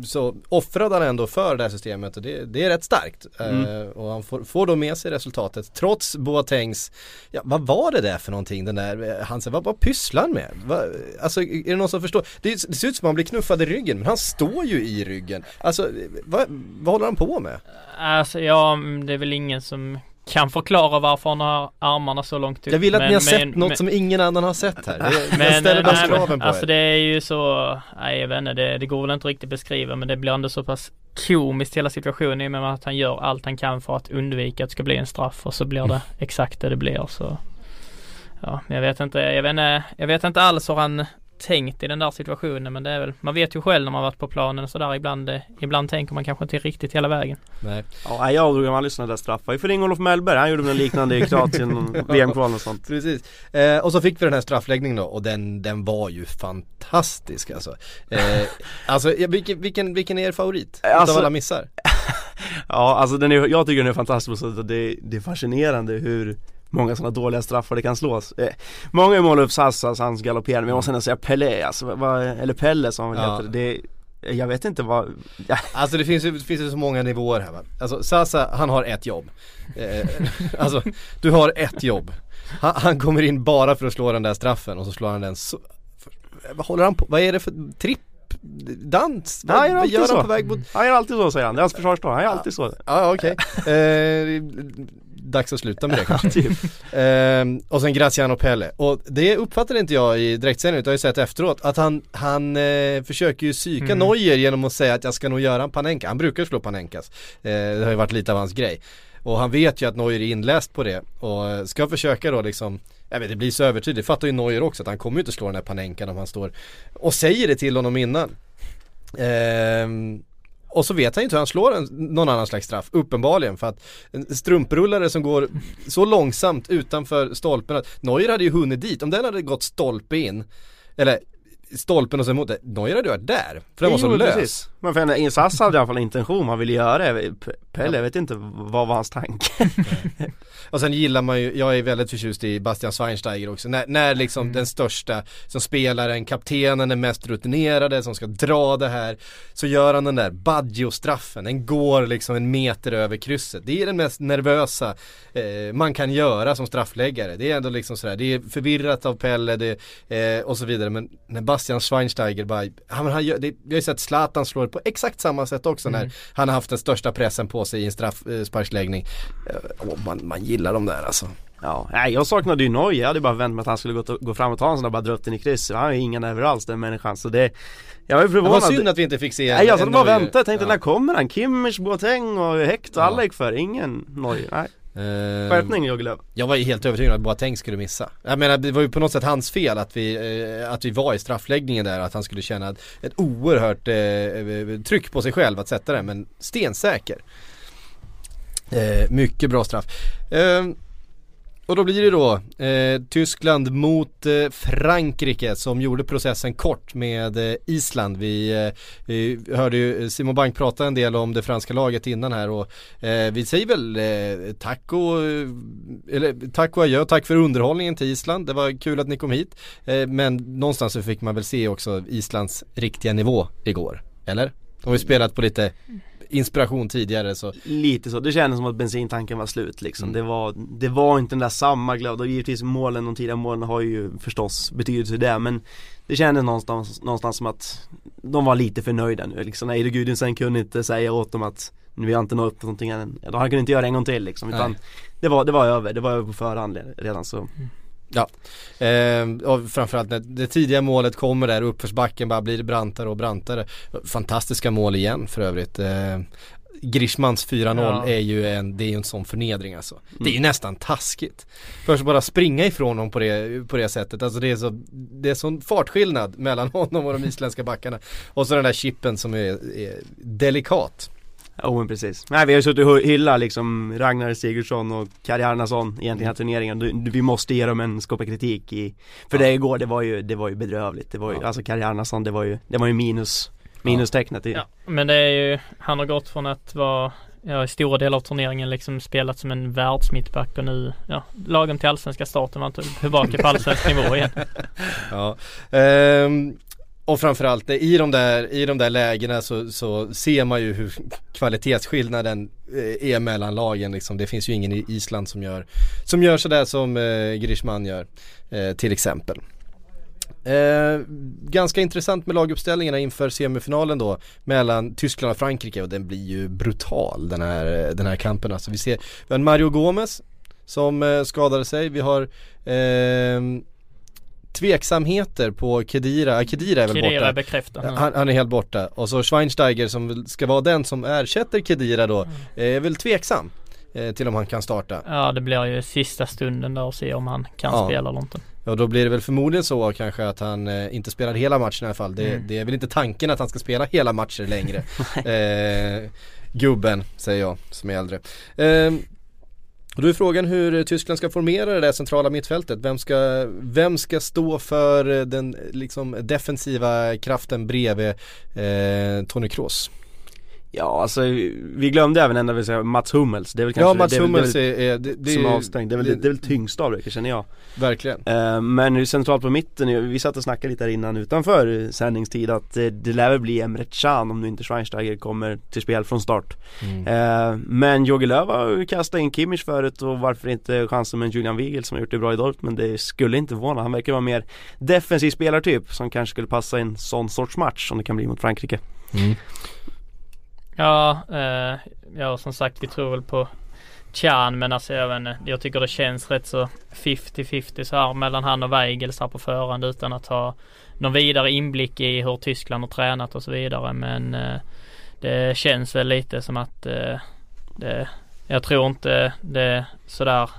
så offrade han ändå för det här systemet och det, det är rätt starkt. Eh, och han får, får då med sig resultatet trots Boatengs, ja vad var det där för någonting den där, eh, han säger vad, vad pysslar han med? Va, alltså är det någon som förstår? Det, det ser ut som att han blir knuffad i ryggen men han står ju i ryggen. Alltså vad, vad håller han på med? Alltså ja, mm, det är väl ingen som kan förklara varför han har armarna så långt upp. Jag vill att Men- ni har sett men- något men- som ingen annan har sett här. Det, jag Men, ställer eh, de nej, kraven men, på alltså er. det är ju så, nej jag vet inte, det, det går väl inte riktigt beskriva men det blir ändå så pass komiskt hela situationen i och med att han gör allt han kan för att undvika att det ska bli en straff och så blir det exakt det det blir så Ja, men jag vet inte, jag vet inte, jag vet inte alls hur han tänkt i den där situationen men det är väl, man vet ju själv när man varit på planen och sådär ibland, eh, ibland tänker man kanske inte riktigt hela vägen. Nej. ja, jag drog aldrig sådana där straffar. För Ingolf Mellberg, han gjorde något liknande i Kroatien, VM-kval och sånt. Precis. Eh, och så fick vi den här straffläggningen då och den, den var ju fantastisk alltså. Eh, alltså vilken, vilken, vilken är er favorit? Alltså- Utav alla missar? Ja, alltså den är, jag tycker den är fantastisk det, det är fascinerande hur Många sådana dåliga straffar det kan slås. Eh, många mål upp Sassas, hans galopperande, men jag måste ändå säga Pelé, alltså, vad- eller Pelle som han väl Ja. heter. Det, jag vet inte vad, ja, Alltså det finns ju, det finns så många nivåer här va. Alltså Sasa, han har ett jobb. Eh, alltså, du har ett jobb. Han, han kommer in bara för att slå den där straffen och så slår han den så, Vad håller han på, vad är det för tripp? Dans? Vad, Han gör alltid gör så. han på väg mot han är alltid så säger han, det är hans försvarsdag, han är alltid så. Ja okej. Eh, dags att sluta med det kanske. typ. Ehm, och sen Graziano Pelle. Och det uppfattade inte jag i direktsändningen utan jag har ju sett efteråt att han, han eh, försöker ju psyka Mm. Neuer genom att säga att jag ska nog göra en Panenka. Han brukar slå Panenkas. Eh, det har ju varit lite av hans grej. Och han vet ju att Neuer är inläst på det och eh, ska försöka då liksom jag vet det blir så övertydligt, fattar ju Neuer också att han kommer ju inte slå den här Panenkan om han står och säger det till honom innan. Ehm, och så vet han ju inte hur han slår en, någon annan slags straff, uppenbarligen för att en strumprullare som går så långsamt utanför stolpen att Neuer hade ju hunnit dit, om den hade gått stolpe in, eller stolpen och sen mot det, Neuer hade ju varit där, för den var så Jo, lös. precis. Men för en insats hade i alla fall en intention, han ville göra det. Pelle, jag vet inte vad var hans tanke. Och sen gillar man ju, jag är väldigt förtjust i Bastian Schweinsteiger också. När, när liksom den största som spelaren, kaptenen, den mest rutinerade som ska dra det här. Så gör han den där Baggio-straffen, den går liksom en meter över krysset. Det är den mest nervösa eh, man kan göra som straffläggare. Det är ändå liksom sådär, det är förvirrat av Pelle det, eh, och så vidare. Men när Bastian Schweinsteiger bara, han, han gör, det, jag har ju sett Zlatan slå det på exakt samma sätt också när han har haft den största pressen på sig i en straffsparksläggning. Eh, åh, man, man gillar dem där alltså. Ja, nej jag saknade ju Neuer, jag hade bara vänt mig att han skulle gå, gå fram och ta en sån där bara dra upp den i krysset. Han har ju inga nerver alls den människan så det Jag var ju Det förvånad var synd att vi inte fick se Nej jag satt bara och väntade, tänkte Ja. när kommer han? Kimmich, Boateng och Hector, Ja. alla gick för, ingen Neuer, nej Skärpning Jogge Löw Jag var ju helt övertygad att Boateng skulle missa. Jag menar det var ju på något sätt hans fel att vi, eh, att vi var i straffläggningen där, att han skulle känna ett, ett oerhört eh, tryck på sig själv att sätta den, men stensäker. Eh, mycket bra straff. Eh, och då blir det då eh, Tyskland mot eh, Frankrike som gjorde processen kort med eh, Island. Vi, eh, vi hörde ju Simon Bank prata en del om det franska laget innan här och eh, vi säger väl eh, tack och, eh, eller tack och adjö, tack för underhållningen till Island. Det var kul att ni kom hit. Eh, men någonstans så fick man väl se också Islands riktiga nivå igår. Eller? De har ju spelat på lite inspiration tidigare så Lite så, det kändes som att bensintanken var slut liksom. Mm. Det, var, det var inte den där samma glöd och givetvis målen, de tidiga målen har ju förstås betydelse det men Det kändes någonstans, någonstans som att de var lite för nöjda nu liksom. Eide Gudjonsen kunde inte säga åt dem att vi har inte nått upp till någonting än. Han kunde inte göra det en gång till liksom utan Nej. det var, det var över, det var över på förhand redan så Ja, eh, och framförallt när det tidiga målet kommer där uppförsbacken bara blir brantare och brantare. Fantastiska mål igen för övrigt. Eh, Grishmans 4-0 Ja. är ju en, det är ju en sån förnedring alltså. Det är ju nästan taskigt. Först bara springa ifrån honom på det, på det sättet. Alltså det är så, det är sån fartskillnad mellan honom och de isländska backarna. Och så den där chippen som är, är delikat. Jo men precis. Nej vi har ju suttit och hyllat liksom Ragnar Sigurdsson och Kari Arnason egentligen den här turneringen. Du- du- Vi måste ge dem en skopa kritik i För det igår, det var ju, det var ju bedrövligt. Det var ju, Ja. alltså Kari Arnason, det var ju, det var ju minus Minustecknet i Ja, men det är ju, han har gått från att vara, ja i stora delar av turneringen liksom spelat som en världsmittback och nu, ja, lagom till allsvenska starten var han tillbaka på allsvensk nivå igen. Ja, ehm, och framförallt eh, i de där, i de där lägena så, så ser man ju hur kvalitetsskillnaden eh, är mellan lagen liksom. Det finns ju ingen i Island som gör, som gör sådär som eh, Grishman gör eh, till exempel. Eh, ganska intressant med laguppställningarna inför semifinalen då mellan Tyskland och Frankrike och den blir ju brutal den här, eh, den här kampen alltså. Vi ser, vi har en Mario Gomez som eh, skadade sig, vi har eh, tveksamheter på Kedira, Kedira är väl Kedira borta. bekräftar. Han, han är helt borta och så Schweinsteiger som ska vara den som ersätter Kedira då är väl tveksam eh, till om han kan starta. Ja det blir ju sista stunden där och se om han kan Ja. spela eller inte. Och då blir det väl förmodligen så kanske att han eh, inte spelar hela matchen i alla fall. Det, Mm. det är väl inte tanken att han ska spela hela matcher längre. eh, gubben, säger jag som är äldre. Eh, och då är frågan hur eh, Tyskland ska formera det där centrala mittfältet. Vem ska, vem ska stå för eh, den liksom defensiva kraften bredvid eh, Tony Kroos? Ja alltså, vi glömde även nämna vill säga Mats Hummels, det är väl kanske Ja Mats det, Hummels det, är det, det väl som är avstängd, det är väl, det, är väl tyngst av det känner jag. Verkligen. Eh, Men nu centralt på mitten, vi satt och snackade lite här innan utanför sändningstid att eh, det lär väl bli Emre Can om nu inte Schweinsteiger kommer till spel från start. Mm. Eh, Men Jogi Löw har kastat in Kimmich förut och varför inte chansen med Julian Wiegel som har gjort det bra i Dortmund Men det skulle inte förvåna, han verkar vara mer defensiv spelartyp som kanske skulle passa i en sån sorts match som det kan bli mot Frankrike Ja, eh, ja som sagt vi tror väl på Chan men alltså jag vet inte, jag tycker det känns rätt så 50-50 så här mellan han och Weigels här på förhand utan att ha någon vidare inblick i hur Tyskland har tränat och så vidare. Men eh, det känns väl lite som att eh, det, jag tror inte det sådär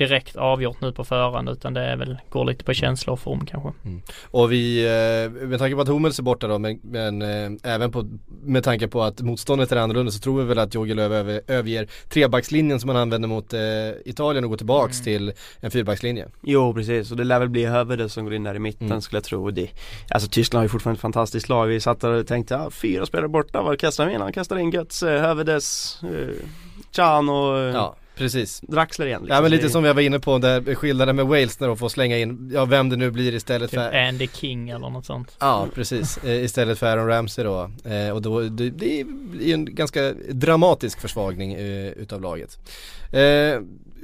direkt avgjort nu på förhand utan det är väl, går lite på känsla och form kanske. Mm. Och vi, eh, med tanke på att Hummels är borta då men, men eh, även på, med tanke på att motståndet är annorlunda så tror vi väl att Jogi Löw över, överger trebackslinjen som man använder mot eh, Italien och går tillbaks mm. till en fyrbackslinje. Jo precis och det lär väl bli Hövede som går in där i mitten mm. skulle jag tro. Och det, alltså Tyskland har ju fortfarande ett fantastiskt lag. Vi satt där och tänkte, ja, fyra spelare borta, vad kastar vi in? Han kastar in Götze, Hövedes, eh, Chan och ja. Precis. Draxler igen liksom. Ja men lite som jag var inne på där skillnaden med Wales när de får slänga in, ja vem det nu blir istället typ för Andy King eller något sånt. Ja precis, eh, istället för Aaron Ramsey då. Eh, och då, det, det är en ganska dramatisk försvagning eh, utav laget.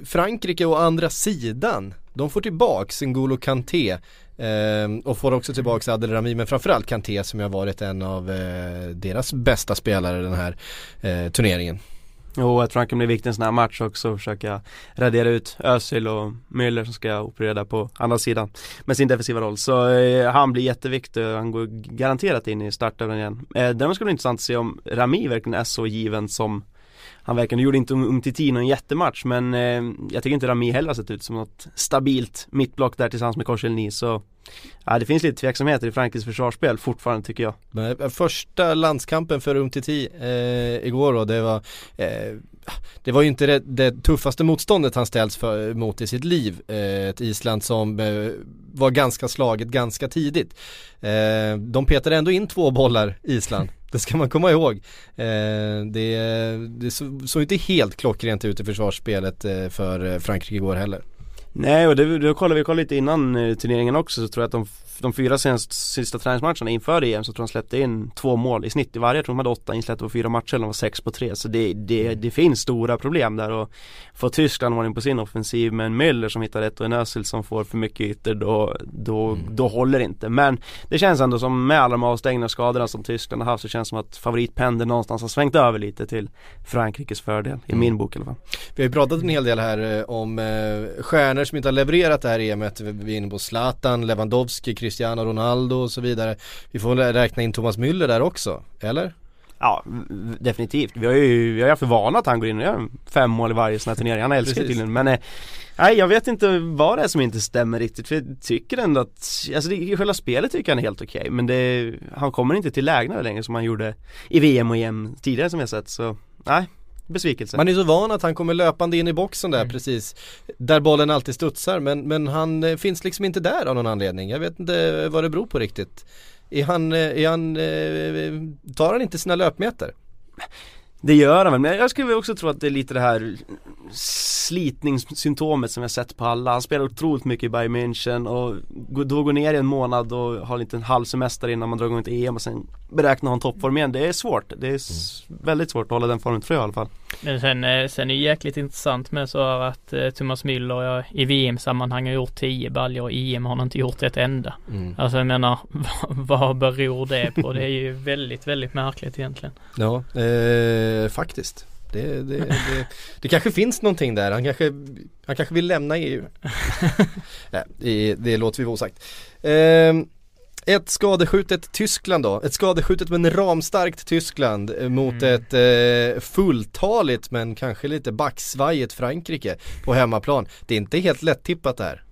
Frankrike å andra sidan, de får tillbaks N'Golo Kanté och får också tillbaks Adel Rami men framförallt Kanté som har varit en av deras bästa spelare den här turneringen. Jo, jag tror han kan bli viktig i en sån här match också försöka radera ut Özil och Müller som ska operera på andra sidan med sin defensiva roll. Så eh, han blir jätteviktig och eh, han går garanterat in i startövningen. igen. Eh, däremot ska det bli intressant att se om Rami verkligen är så given som han verkar, nu gjorde inte um- Umtiti någon jättematch men eh, jag tycker inte Rami heller har sett ut som något stabilt mittblock där tillsammans med Korselny så Ja det finns lite tveksamheter i Frankrikes försvarsspel fortfarande tycker jag. Men eh, första landskampen för Umtiti eh, igår då, det var eh, det var ju inte det, det, tuffaste motståndet han ställts för, mot i sitt liv. Eh, ett Island som eh, var ganska slaget ganska tidigt. Eh, de petade ändå in två bollar Island. Det ska man komma ihåg. Eh, det det såg så inte helt klockrent ut i försvarsspelet eh, för eh, Frankrike igår heller. Nej och det, det kollade vi kollade lite innan eh, turneringen också så tror jag att de, de fyra senast, sista träningsmatcherna inför EM så tror jag de släppte in två mål i snitt i varje. Jag tror de hade åtta insläppta på fyra matcher eller de var sex på tre. Så det, det, det finns stora problem där och får Tyskland ordning på sin offensiv med en Müller som hittar rätt och en Özil som får för mycket ytor då, då, mm. då håller det inte. Men det känns ändå som med alla de avstängda skadorna som Tyskland har haft så känns det som att favoritpendeln någonstans har svängt över lite till Frankrikes fördel i mm. min bok i alla fall. Vi har ju pratat en hel del här eh, om eh, stjärnor som inte har levererat det här EMet. Vi är inne på Zlatan, Lewandowski, Cristiano Ronaldo och så vidare. Vi får väl räkna in Thomas Müller där också, eller? Ja, definitivt. Vi har ju vi har haft för vana att han går in och gör fem mål i varje sån här turnering. Han älskar tydligen men eh, Nej jag vet inte vad det är som inte stämmer riktigt för jag tycker ändå att, alltså det, själva spelet tycker jag är helt okej okay, men det, han kommer inte till lägena längre som han gjorde i VM och EM tidigare som vi har sett så, nej besvikelse. Man är så van att han kommer löpande in i boxen där mm. precis Där bollen alltid studsar men, men han eh, finns liksom inte där av någon anledning. Jag vet inte vad det beror på riktigt. Är han, eh, är han, eh, tar han inte sina löpmeter? Det gör han väl, men jag skulle också tro att det är lite det här slitningssymptomet som jag sett på alla. Han spelar otroligt mycket i Bayern München och då går ner i en månad och har lite en halv semester innan man drar igång till EM och sen beräkna ha en toppform igen. Det är svårt. Det är väldigt svårt att hålla den formen tror jag i alla fall. Men sen, eh, sen är det jäkligt intressant med så att eh, Thomas Müller i VM-sammanhang har gjort 10 baljor i EM har han inte gjort ett enda. Mm. Alltså jag menar, vad beror det på? Det är ju väldigt, väldigt märkligt egentligen. Ja, eh, faktiskt. Det, det, det, det, kanske finns någonting där, han kanske, han kanske vill lämna EU. Nej, det, det låter vi vara osagt. Eh, ett skadeskjutet Tyskland då, ett skadeskjutet men ramstarkt Tyskland eh, mot mm. ett eh, fulltaligt men kanske lite backsvajigt Frankrike på hemmaplan. Det är inte helt lätt tippat där.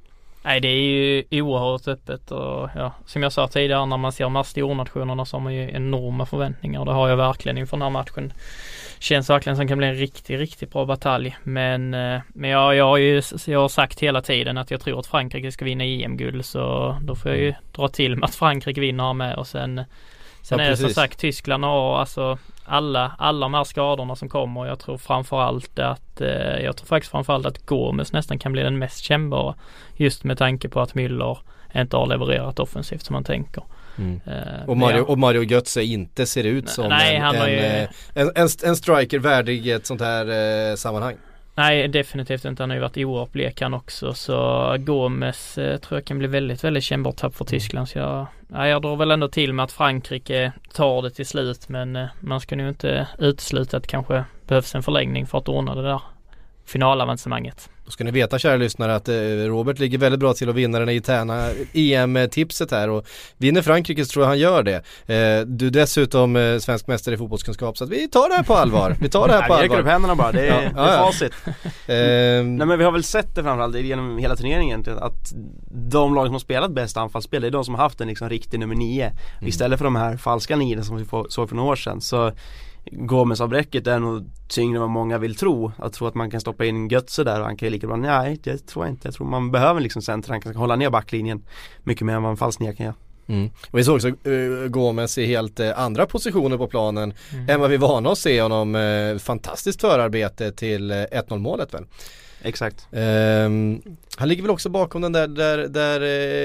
Nej det är ju oerhört öppet och ja, som jag sa tidigare när man ser de här stornationerna så har man ju enorma förväntningar och det har jag verkligen inför den här matchen. Känns verkligen som det kan bli en riktigt, riktigt bra batalj. Men, eh, men jag, jag har ju jag har sagt hela tiden att jag tror att Frankrike ska vinna EM-guld så då får jag ju dra till med att Frankrike vinner med och sen Sen ja, är det som sagt Tyskland och alltså alla, alla de här skadorna som kommer. Jag tror framförallt att, eh, jag tror faktiskt framförallt att Gomes nästan kan bli den mest kännbara. Just med tanke på att Müller inte har levererat offensivt som man tänker. Mm. Uh, och, Mario, och Mario Götze inte ser ut som nej, en, en, ju... Eh, en, en, en, striker värdig ett sånt här eh, sammanhang. Nej definitivt inte. Han har ju varit oerhört blek han också så Gomes eh, tror jag kan bli väldigt väldigt kännbart tapp för Tyskland. Så jag, ja, jag drar väl ändå till med att Frankrike tar det till slut men eh, man ska nog inte utesluta att det kanske behövs en förlängning för att ordna det där finalavancemanget. Då ska ni veta kära lyssnare att eh, Robert ligger väldigt bra till att vinna den interna EM-tipset här och vinner Frankrike så tror jag han gör det. Eh, du är dessutom eh, svensk mästare i fotbollskunskap så att vi tar det här på allvar. Vi tar det här på Vi räcker upp allvar. händerna bara, det är, Ja, det är facit Ehm, Nej men vi har väl sett det framförallt genom hela turneringen att de lag som har spelat bäst anfallsspel det är de som har haft en liksom riktig nummer nio Istället för de här falska nio som vi såg för några år sedan så Gomes-avbräcket är nog tyngre än vad många vill tro Att tro att man kan stoppa in Götze där och han kan ju lika bra Nej det tror jag inte Jag tror man behöver liksom center Han kan hålla ner backlinjen Mycket mer än vad en falsk kan göra Mm. Och vi såg också uh, Gomes i helt eh, andra positioner på planen Mm. än vad vi är vana att se honom. Uh, fantastiskt förarbete till uh, 1-0 målet väl. Exakt Ehm, han ligger väl också bakom den där, där, där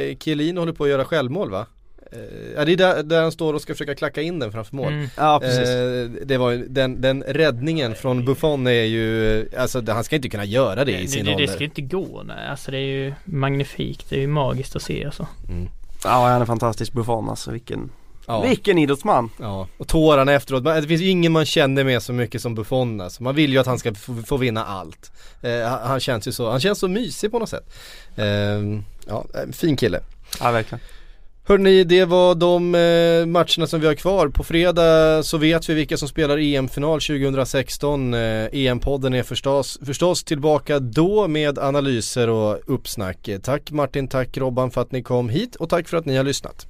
uh, Chiellin håller på att göra självmål va? Eh, Ja det är där, där han står och ska försöka klacka in den framför mål. Mm. Ja precis Eh, det var ju, den, den räddningen från Buffon är ju, alltså han ska inte kunna göra det i sin det, det, det ålder. ska ju inte gå nej. Alltså det är ju magnifikt. Det är ju magiskt att se alltså. Ja han är fantastisk Buffon alltså vilken Ja. Vilken idrottsman! Ja, och tårarna efteråt. Det finns ju ingen man känner med så mycket som Buffon alltså. Man vill ju att han ska få, få vinna allt. Eh, han, känns ju så, han känns så mysig på något sätt. Eh, ja, fin kille. Ja verkligen Hörrni, det var de eh, matcherna som vi har kvar. På fredag så vet vi vilka som spelar EM-final 2016. Eh, EM-podden är förstås, förstås tillbaka då med analyser och uppsnack. Tack Martin, tack Robban för att ni kom hit och tack för att ni har lyssnat.